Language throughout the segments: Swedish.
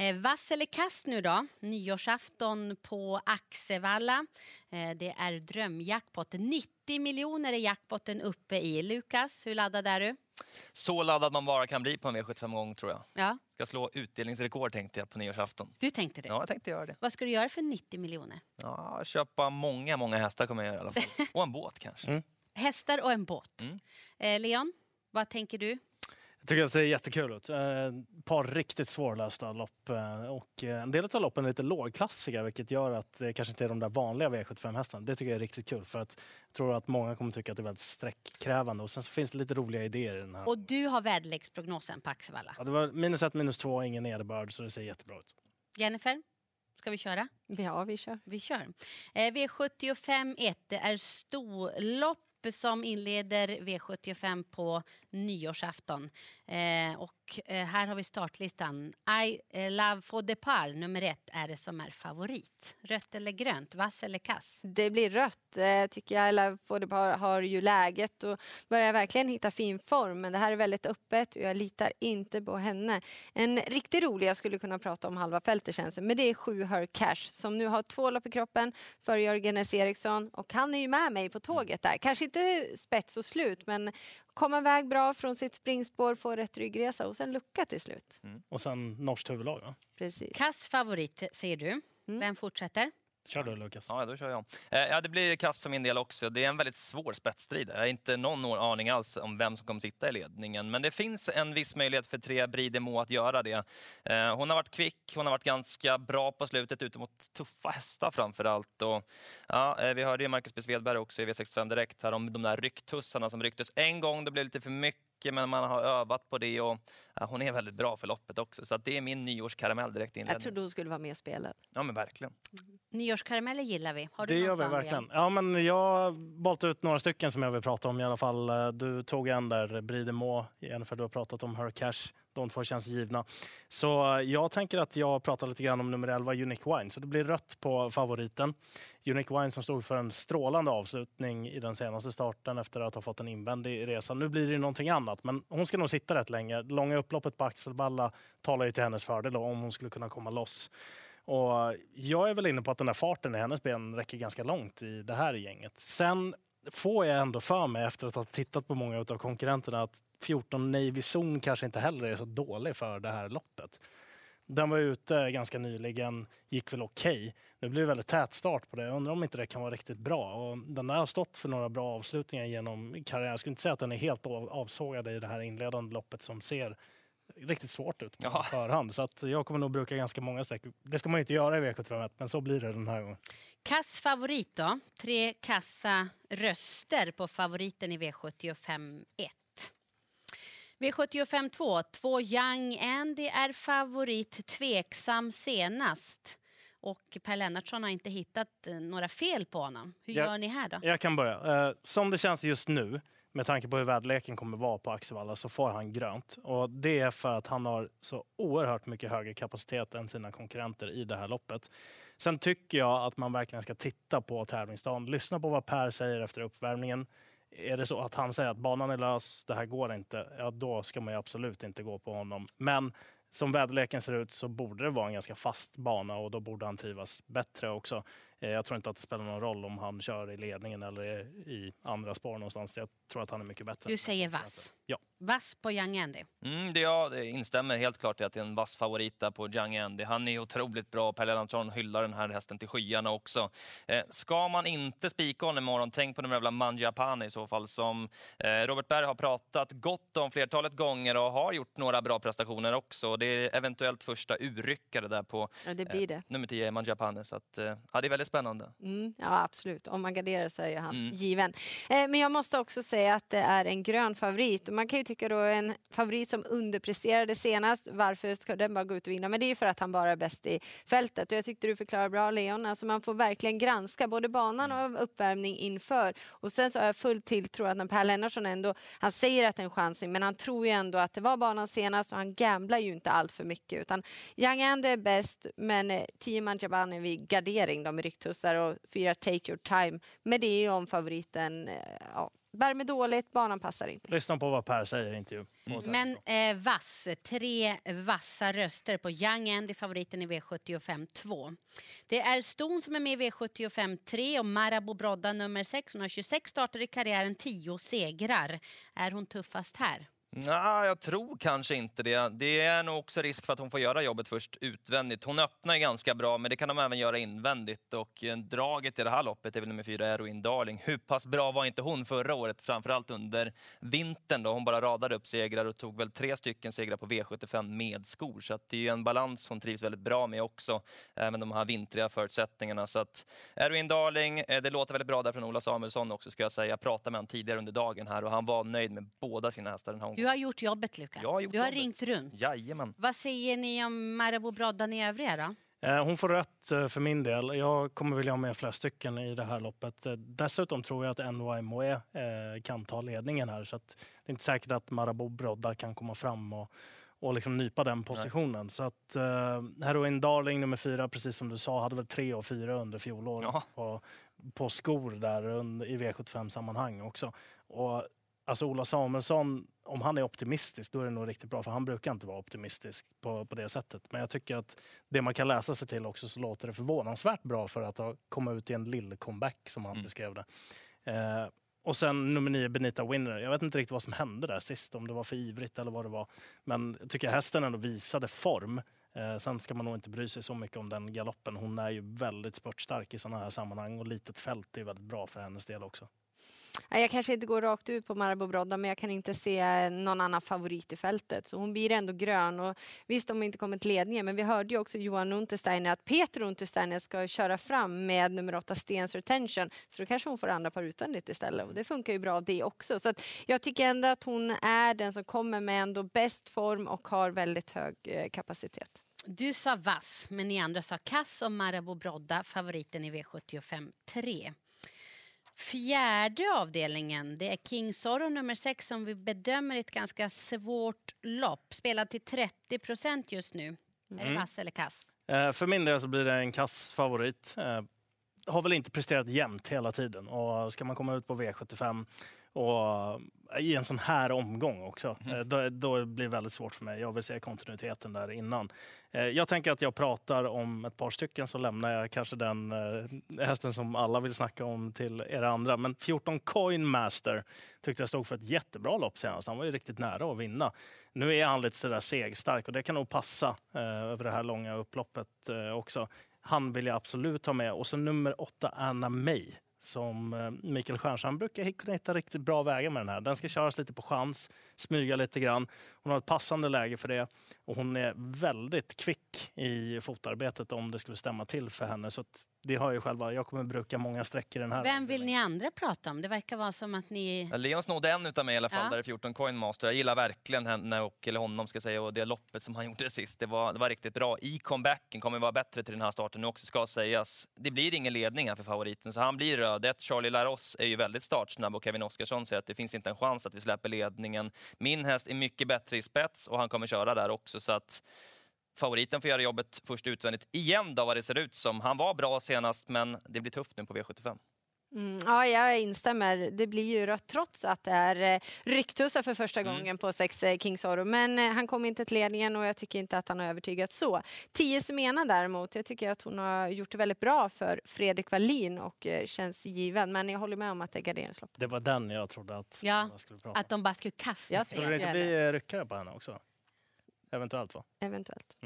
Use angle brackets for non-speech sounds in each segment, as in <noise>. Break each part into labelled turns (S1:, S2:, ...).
S1: Eh, vass eller kast nu då? Nyårsafton på Axevalla. Eh, det är drömjackpot. 90 miljoner är jackpotten uppe i. Lukas, hur laddad är du?
S2: Så laddad man bara kan bli på en V75-gång tror jag.
S1: Ja,
S2: Ska slå utdelningsrekord tänkte jag på nyårsafton.
S1: du tänkte det.
S2: Ja, jag tänkte göra det.
S1: Vad ska du göra för 90 miljoner?
S2: Ja, köpa många, många hästar kommer jag göra i alla fall. <laughs> Och en båt kanske.
S1: Hästar och en båt.
S2: Mm.
S1: Eh, Leon, vad tänker du?
S3: Jag tycker att det ser jättekul ut. Eh, Ett par riktigt svårlösta lopp. eh, Och eh, en del av loppen är lite lågklassiga vilket gör att det kanske inte är de där vanliga V75-hästarna. Det tycker jag är riktigt kul för att jag tror att många kommer tycka att det är väldigt sträckkrävande. Och sen så finns det lite roliga idéer i den här.
S1: Och du har väderleksprognosen på Axevalla.
S3: Ja, det var minus ett, minus två, ingen nederbörd så det ser jättebra ut.
S1: Jennifer, ska vi köra?
S4: Ja, vi kör.
S1: Vi kör. Eh, V75 1, det är storlopp som inleder V75 på nyårsafton. Eh, och eh, här har vi startlistan. I eh, Love for Depart, nummer ett, är det som är favorit. Rött eller grönt, vass eller kass?
S4: Det blir rött, eh, tycker jag. Eller Fodepar har ju läget och börjar verkligen hitta fin form. Men det här är väldigt öppet och jag litar inte på henne. En riktigt rolig, jag skulle kunna prata om halva fältet känns det, men det är sju Her Cash som nu har två lopp i kroppen för Jörgen S. Eriksson och han är ju med mig på tåget där. Kanske inte spets och slut, men kom iväg bra från sitt springspår, få rätt ryggresa och sen lucka till slut.
S3: Och sen norskt huvudlag. Va?
S4: Precis.
S1: Kass favorit, säger du. Vem fortsätter?
S3: Kör du Lukas.
S2: Ja, då kör jag. Eh, Ja, det blir kast för min del också. Det är en väldigt svår spetsstrid. Jag har inte någon aning alls om vem som kommer sitta i ledningen. Men det finns en viss möjlighet för tre Bridemo att göra det. Eh, Hon har varit kvick, hon har varit ganska bra på slutet ute mot tuffa hästar framför allt. Och, ja, eh, vi hörde ju Marcus B. Svedberg också i V65 Direkt här om de där rycktussarna som rycktes en gång. Det blev lite för mycket men man har övat på det och ja, hon är väldigt bra för loppet också. Så att det är min nyårskaramell direkt i
S4: Jag trodde hon skulle vara mer spelad.
S2: Ja men verkligen.
S1: Nyårskarameller gillar vi. Har du
S3: Det gör vi verkligen.
S1: Leon?
S3: Ja, men jag har valt ut några stycken som jag vill prata om i alla fall. Du tog en där, Bridemo, Jennifer, du har pratat om Her Cash. De två känns givna. Så eh, jag tänker att jag pratar lite grann om nummer 11, Unique Wine. Så det blir rött på favoriten. Unique Wine som stod för en strålande avslutning i den senaste starten efter att ha fått en invändig resa. Nu blir det ju någonting annat, men hon ska nog sitta rätt länge. Det långa upploppet på Axelballa talar ju till hennes fördel då, om hon skulle kunna komma loss. Och eh, jag är väl inne på att den där farten i hennes ben räcker ganska långt i det här gänget. Sen får jag ändå för mig efter att ha tittat på många av konkurrenterna att 14 Navy Zone kanske inte heller är så dålig för det här loppet. Den var ute ganska nyligen, gick väl okej. Nu blir det väldigt tät start på det. Jag undrar om inte det kan vara riktigt bra. Och den där har stått för några bra avslutningar genom karriären. Jag skulle inte säga att den är helt avsågad i det här inledande loppet som ser riktigt svårt ut på
S2: Ja.
S3: förhand. Så att jag kommer nog bruka ganska många streck. Det ska man ju inte göra i V751, men så blir det den här gången.
S1: Kass favorit då? Tre kassa röster på favoriten i V75 1. V75 2, två Young Andy är favorit, tveksam senast. Och Per Lennartsson har inte hittat eh, några fel på honom. Hur
S3: Ja.
S1: gör ni här då?
S3: Jag kan börja. Eh, som det känns just nu, med tanke på hur väderleken kommer vara på Axevalla, så får han grönt. Och det är för att han har så oerhört mycket högre kapacitet än sina konkurrenter i det här loppet. Sen tycker jag att man verkligen ska titta på tävlingsdagen. Lyssna på vad Per säger efter uppvärmningen. Är det så att han säger att banan är lös, det här går inte, ja då ska man ju absolut inte gå på honom. Men som väderleken ser ut så borde det vara en ganska fast bana och då borde han trivas bättre också. Eh, Jag tror inte att det spelar någon roll om han kör i ledningen eller i andra spår någonstans. Jag tror att han är mycket bättre.
S1: Du säger vass.
S3: Ja.
S1: Vass på Young Andy.
S2: Mm, det jag det instämmer helt klart i att det är en vass favorit på Young Andy. Han är otroligt bra. Per Lennartsson hyllar den här hästen till skyarna också. Eh, ska man inte spika honom imorgon, tänk på nummer jävla Mangiapane i så fall som eh, Robert Berg har pratat gott om flertalet gånger och har gjort några bra prestationer också. Det är eventuellt första urryckare där på
S4: Ja, det blir det.
S2: eh, nummer 10, Mangiapane. Så att, ja, det är väldigt spännande.
S4: Mm, ja, absolut. Om man garderar så är ju han
S2: Mm.
S4: given. Eh, men jag måste också säga att det är en grön favorit. Man kan ju tycka då en favorit som underpresterade senast, varför ska den bara gå ut och vinna? Men det är ju för att han bara är bäst i fältet. Och jag tyckte du förklarade bra Leon. Alltså man får verkligen granska både banan och uppvärmning inför. Och sen så har jag full tilltro att när Per Lennartsson ändå, han säger att det är en chansning, men han tror ju ändå att det var banan senast och han gamblar ju inte allt för mycket. Utan Young Andy är bäst, men eh, 10 Manjaban är vid gardering, de är rycktussar och fyra Take Your Time. Men det är ju om favoriten eh, ja, värmer dåligt, banan passar inte.
S3: Lyssna på vad Per säger i intervjun.
S1: Men eh, vass, tre vassa röster på Young Andy, favoriten i V75 2. Det är Ston som är med i V75 3 och Marabou Brodda nummer 6. Hon har 26 starter i karriären, 10 segrar. Är hon tuffast här?
S2: Nej, jag tror kanske inte det. Det är nog också risk för att hon får göra jobbet först utvändigt. Hon öppnar ju ganska bra, men det kan de även göra invändigt. Och eh, draget i det här loppet är väl nummer fyra, Eroin Darling. Hur pass bra var inte hon förra året? Framförallt under vintern då. Hon bara radade upp segrar och tog väl tre stycken segrar på V75 med skor. Så att det är ju en balans hon trivs väldigt bra med också, även de här vintriga förutsättningarna. Så att Eroin Darling, eh, det låter väldigt bra där från Ola Samuelsson också ska jag säga. Jag pratade med honom tidigare under dagen här och han var nöjd med båda sina hästar den här
S1: du har gjort jobbet Lukas.
S2: Jag har gjort
S1: du har
S2: jobbet.
S1: ringt runt.
S2: Jajamän.
S1: Vad säger ni om Marabou Broddan i övriga då?
S3: Eh, Hon får rött eh, för min del. Jag kommer vilja ha med flera stycken i det här loppet. Eh, Dessutom tror jag att NYMOE eh, kan ta ledningen här. Så att det är inte säkert att Marabou Brodda kan komma fram och, och liksom nypa den positionen. Så att eh, Heroin Darling nummer fyra, precis som du sa, hade väl tre och fyra under fjolåret
S2: Ja.
S3: på, på skor där under, i V75-sammanhang också. Och alltså Ola Samuelsson, om han är optimistisk, då är det nog riktigt bra. För han brukar inte vara optimistisk på, på det sättet. Men jag tycker att det man kan läsa sig till också så låter det förvånansvärt bra för att ha kommit ut i en lill comeback som han
S2: Mm.
S3: beskrev det. Eh, och sen nummer nio, Benita Winner. Jag vet inte riktigt vad som hände där sist, om det var för ivrigt eller vad det var. Men jag tycker hästen ändå visade form. Eh, sen ska man nog inte bry sig så mycket om den galoppen. Hon är ju väldigt spurtstark i sådana här sammanhang och litet fält är väldigt bra för hennes del också.
S4: Jag kanske inte går rakt ut på Marabou Brodda men jag kan inte se någon annan favorit i fältet. Så hon blir ändå grön. Och visst, de har inte kommit ledningen men vi hörde ju också Johan Untersteiner att Peter Untersteiner ska köra fram med nummer åtta Stens Retention. Så då kanske hon får andra par utvändigt istället och det funkar ju bra det också. Så att jag tycker ändå att hon är den som kommer med ändå bäst form och har väldigt hög eh, kapacitet.
S1: Du sa vass, men ni andra sa kass och Marabou Brodda, favoriten i V75 3. Fjärde avdelningen, det är King Zorro nummer 6 som vi bedömer ett ganska svårt lopp. Spelad till 30 procent just nu. Är det
S3: Mm.
S1: vass eller kass?
S3: Eh, för min del så blir det en kass favorit. Eh, har väl inte presterat jämnt hela tiden och ska man komma ut på V75 och i en sån här omgång också, eh, då, då blir det väldigt svårt för mig. Jag vill se kontinuiteten där innan. Eh, jag tänker att jag pratar om ett par stycken så lämnar jag kanske den eh, hästen som alla vill snacka om till er andra. Men 14 Coin Master tyckte jag stod för ett jättebra lopp senast. Han var ju riktigt nära att vinna. Nu är han lite sådär segstark och det kan nog passa över det här långa upploppet också. Han vill jag absolut ha med. Och så nummer åtta, Anna May som eh, Mikael Stjernstrand brukar kunna hitta riktigt bra vägar med den här. Den ska köras lite på chans, smyga lite grann. Hon har ett passande läge för det och hon är väldigt kvick i fotarbetet om det skulle stämma till för henne. Så att det har jag själva. Jag kommer bruka många streck i den här.
S1: Vem vill ni andra prata om? Det verkar vara som att ni...
S2: Ja, Leon snodde en utav mig i alla fall,
S1: Ja.
S2: där i 14 Coin Master. Jag gillar verkligen henne och, eller honom ska jag säga, och det loppet som han <laughs> gjorde sist. Det var, det var riktigt bra. I comebacken kommer vara bättre till den här starten nu också ska sägas. Det blir ingen ledning här för favoriten, så han blir röd. Ett Charlie Laros är ju väldigt startsnabb och Kevin Oskarsson säger att det finns inte en chans att vi släpper ledningen. Min häst är mycket bättre i spets och han kommer köra där också, så att favoriten får göra jobbet först utvändigt igen då vad det ser ut som. Han var bra senast, men det blir tufft nu på V75.
S4: Mm, ja, jag instämmer. Det blir ju rött trots att det är eh, rycktussar för första
S2: Mm.
S4: gången på sex eh, King Zorro. Men eh, han kom inte till ledningen och jag tycker inte att han har övertygat så. Tio Semena däremot, jag tycker att hon har gjort det väldigt bra för Fredrik Wallin och känns given. Men jag håller med om att det är garderingslopp.
S3: Det var den jag trodde att
S1: Ja,
S3: skulle prata om.
S1: Att de bara skulle kasta sig.
S3: Skulle det inte bli ryckare på henne också? Eventuellt va?
S4: Eventuellt.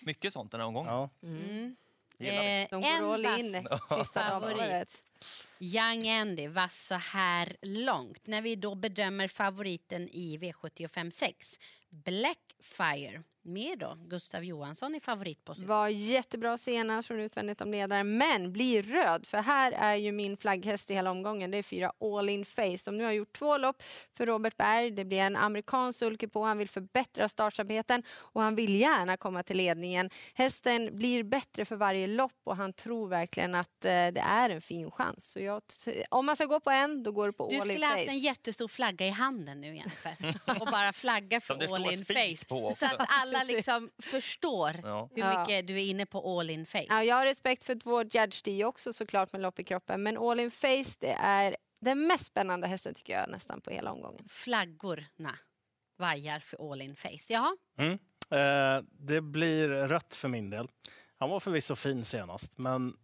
S2: Mycket sånt den här omgången.
S3: Ja.
S1: Mm.
S2: Vi.
S1: Eh,
S4: De
S1: en
S4: går all
S1: vass
S4: in sista
S1: favorit. Young Andy var så här långt. När vi då bedömer favoriten i V75 6. Blackfire. Med då Gustav Johansson i favoritposition.
S4: Var jättebra senast från utvändigt om ledaren, men blir röd. För här är ju min flagghäst i hela omgången. Det är fyra All In Face som nu har gjort två lopp för Robert Berg. Det blir en amerikansk sulke på. Han vill förbättra startsamheten och han vill gärna komma till ledningen. Hästen blir bättre för varje lopp och han tror verkligen att eh, det är en fin chans. Så jag, om man ska gå på en, då går det på
S1: Du
S4: All In
S1: skulle haft
S4: Face.
S1: en jättestor flagga i handen nu Jennifer. och bara flagga <laughs> för All In Face.
S2: på
S1: Så
S2: också.
S1: att alla liksom förstår
S2: Ja.
S1: hur
S4: Ja.
S1: mycket du är inne på All In Face.
S4: Ja, jag har respekt för vår Judge D också såklart med lopp i kroppen. Men All In Face det är den mest spännande hästen tycker jag nästan på hela omgången.
S1: Flaggorna vajar för all in face. Jaha,
S3: Mm. Eh, det blir rött för min del. Han var förvisso fin senast, men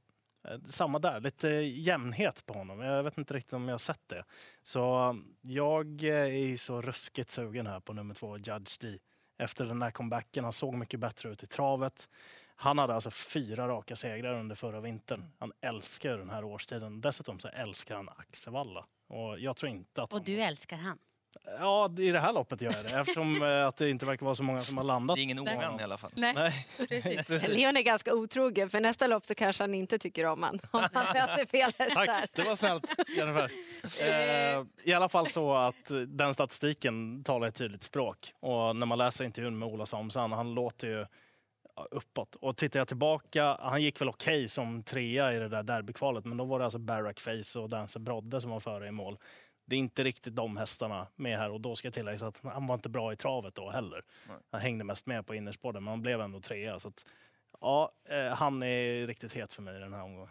S3: eh, samma där. Lite jämnhet på honom. Jag vet inte riktigt om jag har sett det. Så eh, jag är så ruskigt sugen här på nummer två, Judge D. Efter den här comebacken. Han såg mycket bättre ut i travet. Han hade alltså fyra raka segrar under förra vintern. Han älskar den här årstiden. Dessutom så älskar han Axevalla. Och jag tror inte att
S1: och
S3: han...
S1: du älskar han.
S3: Ja, i det här loppet gör jag det. Eftersom eh, att det inte verkar vara så många som har landat.
S2: Det är ingen ovän i alla fall.
S1: Nej,
S3: Nej, <laughs>
S1: precis.
S3: precis.
S4: Leon är ganska otrogen, för nästa lopp så kanske han inte tycker om han om <laughs> han möter fel hästar.
S3: Tack, det var snällt Jennifer. <laughs> Eh, I alla fall så att den statistiken talar ett tydligt språk. Och när man läser intervjun med Ola Samuelsson, han låter ju uppåt. Och tittar jag tillbaka, han gick väl okej som trea i det där derbykvalet, men då var det alltså Barack Face och Dancer Brodde som var före i mål. Det är inte riktigt de hästarna med här och då ska jag tillägga att han var inte bra i travet då heller.
S2: Nej.
S3: Han hängde mest med på innerspåren, men han blev ändå trea. Så att, ja, eh, han är riktigt het för mig i den här omgången.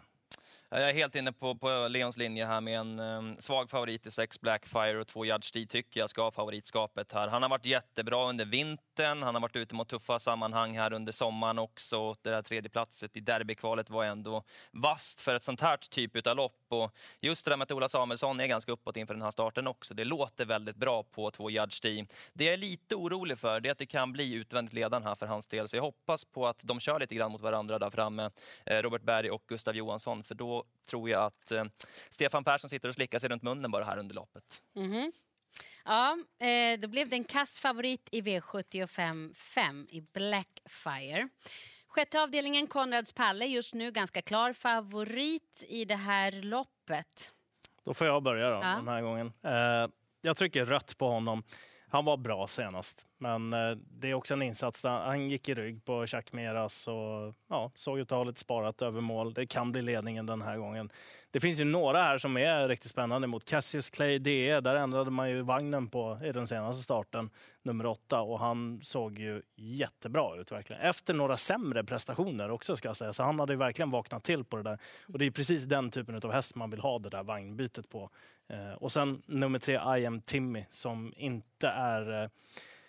S2: Jag är helt inne på, på Leons linje här med en um, svag favorit i sex Blackfire och två Judge D tycker jag ska ha favoritskapet här. Han har varit jättebra under vintern, han har varit ute mot tuffa sammanhang här under sommaren också. Det där tredjeplatset i derbykvalet var ändå vast för ett sånt här typ av lopp. Och just det där med att Ola Samuelsson är ganska uppåt inför den här starten också. Det låter väldigt bra på två Judge D. Det jag är lite orolig för det är att det kan bli utvändigt ledande här för hans del. Så jag hoppas på att de kör lite grann mot varandra där framme, eh, Robert Berg och Gustav Johansson. För då tror jag att eh, Stefan Persson sitter och slickar sig runt munnen bara här under loppet.
S1: Mhm. Ja, eh, då blev det en kass favorit i V75 5 i Blackfire. Sjätte avdelningen, Konrads Palle, just nu ganska klar favorit i det här loppet.
S3: Då får jag börja då,
S1: Ja.
S3: den här gången. Eh, jag trycker rött på honom. Han var bra senast, men eh, det är också en insats där han gick i rygg på Jacques Meras och ja, såg ut att ha lite sparat över mål. Det kan bli ledningen den här gången. Det finns ju några här som är riktigt spännande mot Cassius Clay DE. Där ändrade man ju vagnen på i den senaste starten, nummer åtta, och han såg ju jättebra ut verkligen. Efter några sämre prestationer också ska jag säga, så han hade ju verkligen vaknat till på det där. Och det är precis den typen av häst man vill ha det där vagnbytet på. Eh, och sen nummer tre, I am Timmy, som inte är eh,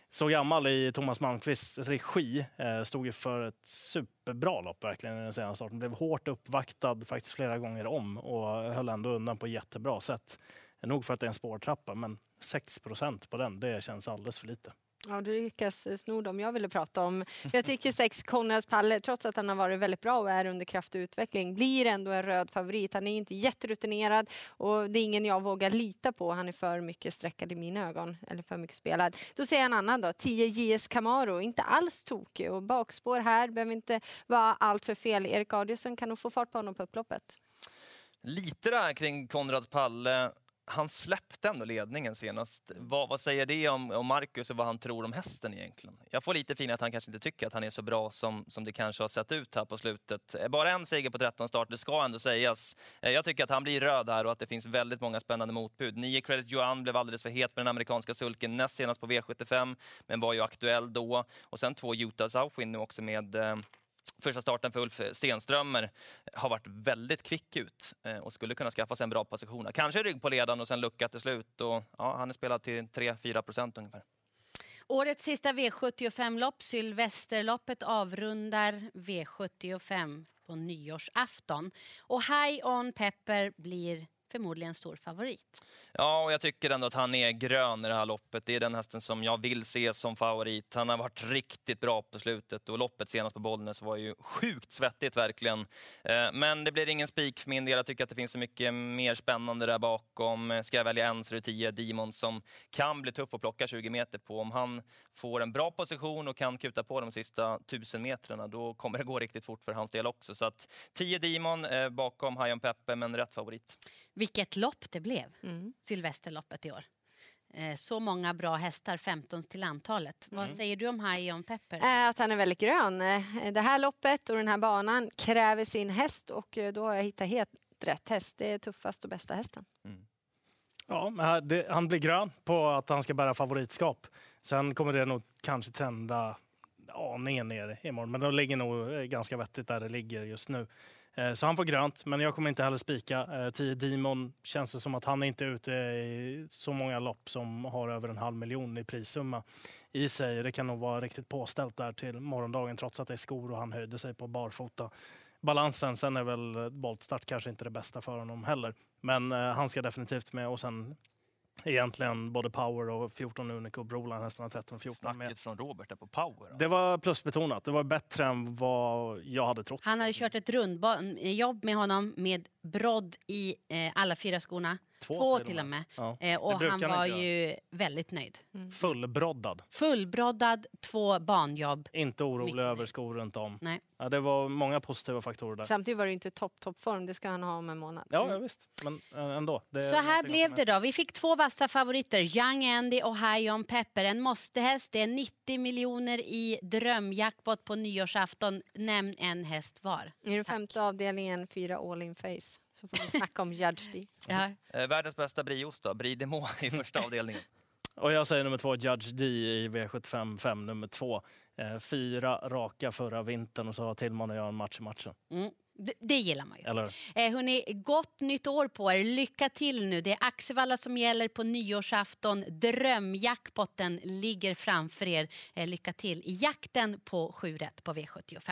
S3: så gammal i Thomas Malmqvists regi. Eh, stod ju för ett superbra lopp verkligen i den senaste starten. Blev hårt uppvaktad faktiskt flera gånger om och höll ändå undan på jättebra sätt. Nog för att det är en spårtrappa, men 6% på den, det känns alldeles för lite.
S4: Ja, du lyckas sno dem jag ville prata om. Jag tycker sex Konrads Palle, trots att han har varit väldigt bra och är under kraftig utveckling, blir ändå en röd favorit. Han är inte jätterutinerad och det är ingen jag vågar lita på. Han är för mycket sträckad i mina ögon, eller för mycket spelad. Då säger jag en annan då, 10 JS Camaro, inte alls tokig och bakspår här, behöver inte vara allt för fel. Erik Adielsson kan nog få fart på honom på upploppet.
S2: Lite där kring Konrads Palle. Han släppte ändå ledningen senast. Vad, vad säger det om, om Marcus och vad han tror om hästen egentligen? Jag får lite fin att han kanske inte tycker att han är så bra som, som det kanske har sett ut här på slutet. Eh, bara en seger på 13 start, det ska ändå sägas. Eh, jag tycker att han blir röd här och att det finns väldigt många spännande motbud. 9 Credit Johan blev alldeles för het med den amerikanska sulken näst senast på V75, men var ju aktuell då. Och sen två Utah Southwind nu också med eh, Första starten för Ulf Stenströmer har varit väldigt kvick ut eh, och skulle kunna skaffa sig en bra position. Kanske rygg på ledaren och sen lucka till slut. Och, ja, han är spelad till 3-4 procent ungefär.
S1: Årets sista V75-lopp, Sylvesterloppet, avrundar V75 på nyårsafton. Och High On Pepper blir förmodligen stor favorit.
S2: Ja, och jag tycker ändå att han är grön i det här loppet. Det är den hästen som jag vill se som favorit. Han har varit riktigt bra på slutet och loppet senast på Bollnäs var ju sjukt svettigt verkligen. Eh, Men det blir ingen spik för min del. Jag tycker att det finns så mycket mer spännande där bakom. Ska jag välja en så är det 10 Demon som kan bli tuff att plocka 20 meter på. Om han får en bra position och kan kuta på de sista 1000 metrarna, då kommer det gå riktigt fort för hans del också. Så att 10 Demon eh, bakom High on Peppe, men rätt favorit.
S1: Vilket lopp det blev,
S4: Mm.
S1: Sylvesterloppet i år. Eh, Så många bra hästar, 15 till antalet. Vad säger du om High On Pepper?
S4: Eh, Att han är väldigt grön. Eh, Det här loppet och den här banan kräver sin häst och då har jag hittat helt rätt häst. Det är tuffast och bästa hästen.
S3: Ja, men här- det, han blir grön på att han ska bära favoritskap. Sen kommer det nog kanske trenda aningen ner imorgon, men de ligger nog ganska vettigt där det ligger just nu. Eh, så han får grönt, men jag kommer inte heller spika. Eh, 10 Demon känns det som att han inte är ute i så många lopp som har över en halv miljon i prissumma i sig. Det kan nog vara riktigt påställt där till morgondagen trots att det är skor och han höjde sig på barfota. Balansen, sen är väl voltstart kanske inte det bästa för honom heller. Men eh, han ska definitivt med och sen egentligen både Power och 14 Unico och Broline hästarna 13 14 med.
S2: Snacket från Robert där på power.
S3: Det var plusbetonat. Det var bättre än vad jag hade trott.
S1: Han hade kört ett rundjobb med honom med brodd i eh, alla fyra skorna. Två,
S3: till
S1: till och med.
S3: Ja.
S1: Eh, och han var ju väldigt nöjd.
S3: Fullbroddad.
S1: Fullbroddad, två banjobb.
S3: Inte orolig
S1: Mycket
S3: över skor runt om.
S1: Nej.
S3: Ja, det var många positiva faktorer där.
S4: Samtidigt var det inte topp, toppform. Det ska han ha om en månad.
S3: Ja, ja visst. Men eh, ändå.
S1: Så här blev det då. Vi fick två vassa favoriter. Young Andy och High On Pepper. En måstehäst. Det är 90 miljoner i drömjackpot på nyårsafton. Nämn en häst var.
S4: I den femte avdelningen, fyra all in face. Så får vi snacka om Judge D. <laughs>
S1: Ja.
S2: Eh, världens bästa brieost då, Brie de Meaux i första avdelningen.
S3: Och jag säger nummer två, Judge D i V75 5, nummer två. Eh, fyra raka förra vintern och så har Tillman och jag en match i matchen.
S1: Mm. Det, det gillar man ju.
S3: Eller
S1: Eh, hörni, gott nytt år på er. Lycka till nu. Det är Axevalla som gäller på nyårsafton. Drömjackpotten ligger framför er. Eh, lycka till i jakten på 7 rätt på V75.